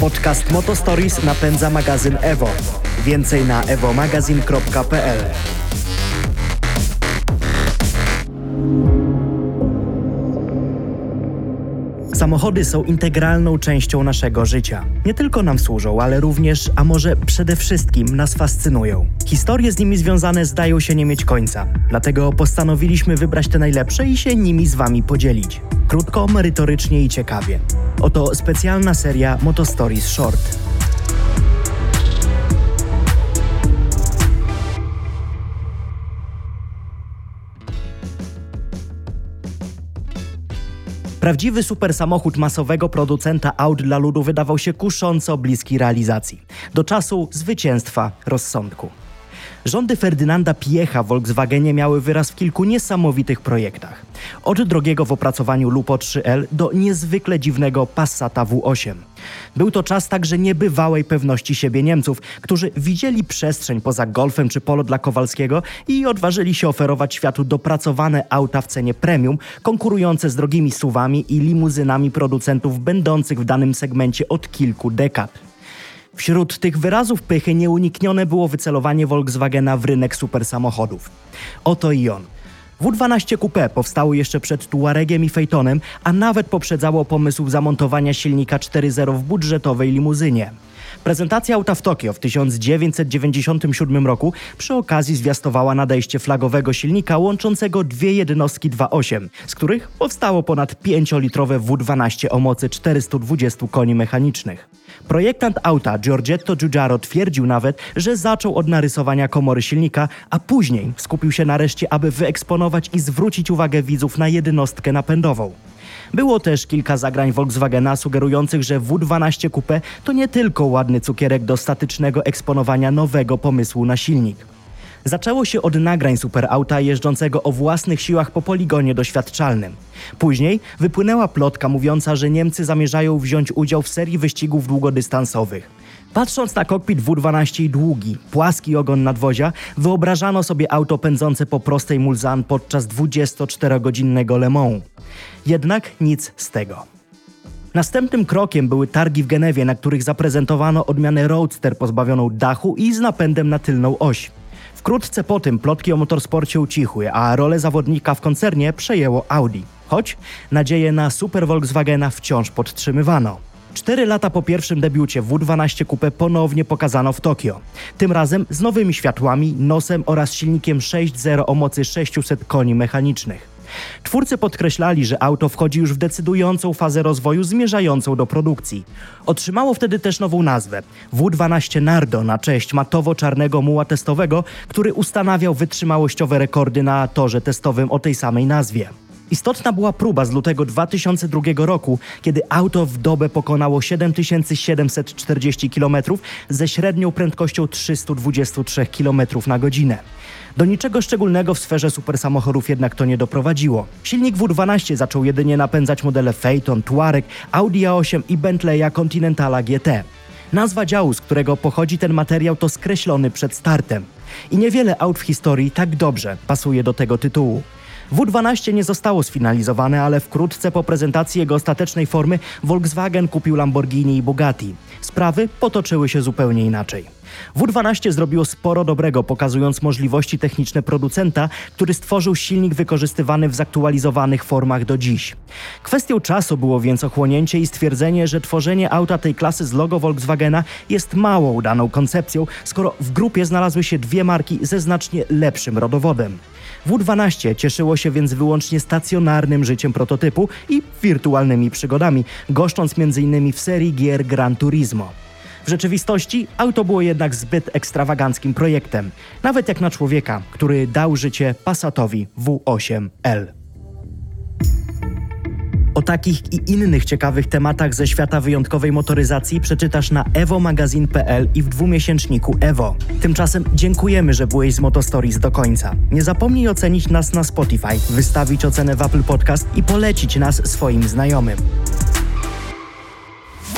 Podcast Motostories napędza magazyn Evo. Więcej na evomagazin.pl. Samochody są integralną częścią naszego życia. Nie tylko nam służą, ale również, a może przede wszystkim nas fascynują. Historie z nimi związane zdają się nie mieć końca. Dlatego postanowiliśmy wybrać te najlepsze i się nimi z Wami podzielić. Krótko, merytorycznie i ciekawie. Oto specjalna seria Motostories Short. Prawdziwy super samochód masowego producenta aut dla ludu wydawał się kusząco bliski realizacji. Do czasu zwycięstwa rozsądku. Rządy Ferdynanda Piecha w Volkswagenie miały wyraz w kilku niesamowitych projektach. Od drogiego w opracowaniu Lupo 3L do niezwykle dziwnego Passata W8. Był to czas także niebywałej pewności siebie Niemców, którzy widzieli przestrzeń poza Golfem czy Polo dla Kowalskiego i odważyli się oferować światu dopracowane auta w cenie premium, konkurujące z drogimi suwami i limuzynami producentów będących w danym segmencie od kilku dekad. Wśród tych wyrazów pychy nieuniknione było wycelowanie Volkswagena w rynek supersamochodów. Oto i on. W12 Coupe powstało jeszcze przed Tuaregiem i Phaetonem, a nawet poprzedzało pomysł zamontowania silnika 4.0 w budżetowej limuzynie. Prezentacja auta w Tokio w 1997 roku przy okazji zwiastowała nadejście flagowego silnika łączącego dwie jednostki 2.8, z których powstało ponad 5-litrowe W12 o mocy 420 koni mechanicznych. Projektant auta Giorgetto Giugiaro twierdził nawet, że zaczął od narysowania komory silnika, a później skupił się nareszcie, aby wyeksponować i zwrócić uwagę widzów na jednostkę napędową. Było też kilka zagrań Volkswagena sugerujących, że W12 Coupe to nie tylko ładny cukierek do statycznego eksponowania nowego pomysłu na silnik. Zaczęło się od nagrań superauta jeżdżącego o własnych siłach po poligonie doświadczalnym. Później wypłynęła plotka mówiąca, że Niemcy zamierzają wziąć udział w serii wyścigów długodystansowych. Patrząc na kokpit W12 i długi, płaski ogon nadwozia, wyobrażano sobie auto pędzące po prostej Mulzan podczas 24-godzinnego Le Mans. Jednak nic z tego. Następnym krokiem były targi w Genewie, na których zaprezentowano odmianę Roadster pozbawioną dachu i z napędem na tylną oś. Wkrótce po tym plotki o motorsporcie ucichły, a rolę zawodnika w koncernie przejęło Audi. Choć nadzieję na super Volkswagena wciąż podtrzymywano. Cztery lata po pierwszym debiucie W12 Coupe ponownie pokazano w Tokio. Tym razem z nowymi światłami, nosem oraz silnikiem 6.0 o mocy 600 koni mechanicznych. Twórcy podkreślali, że auto wchodzi już w decydującą fazę rozwoju zmierzającą do produkcji. Otrzymało wtedy też nową nazwę W12 Nardo na cześć matowo-czarnego muła testowego, który ustanawiał wytrzymałościowe rekordy na torze testowym o tej samej nazwie. Istotna była próba z lutego 2002 roku, kiedy auto w dobę pokonało 7740 km ze średnią prędkością 323 km na godzinę. Do niczego szczególnego w sferze supersamochodów jednak to nie doprowadziło. Silnik W12 zaczął jedynie napędzać modele Phaeton, Touareg, Audi A8 i Bentleya Continentala GT. Nazwa działu, z którego pochodzi ten materiał, to skreślony przed startem. I niewiele aut w historii tak dobrze pasuje do tego tytułu. W12 nie zostało sfinalizowane, ale wkrótce po prezentacji jego ostatecznej formy Volkswagen kupił Lamborghini i Bugatti. Sprawy potoczyły się zupełnie inaczej. W12 zrobiło sporo dobrego, pokazując możliwości techniczne producenta, który stworzył silnik wykorzystywany w zaktualizowanych formach do dziś. Kwestią czasu było więc ochłonięcie i stwierdzenie, że tworzenie auta tej klasy z logo Volkswagena jest mało udaną koncepcją, skoro w grupie znalazły się dwie marki ze znacznie lepszym rodowodem. W12 cieszyło się więc wyłącznie stacjonarnym życiem prototypu i wirtualnymi przygodami, goszcząc m.in. w serii gier Gran Turismo. W rzeczywistości auto było jednak zbyt ekstrawaganckim projektem, nawet jak na człowieka, który dał życie Passatowi W8L. O takich i innych ciekawych tematach ze świata wyjątkowej motoryzacji przeczytasz na evomagazin.pl i w dwumiesięczniku Evo. Tymczasem dziękujemy, że byłeś z Motostories do końca. Nie zapomnij ocenić nas na Spotify, wystawić ocenę w Apple Podcast i polecić nas swoim znajomym.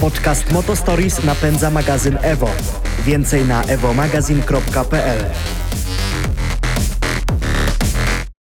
Podcast Motostories napędza magazyn Evo. Więcej na evomagazin.pl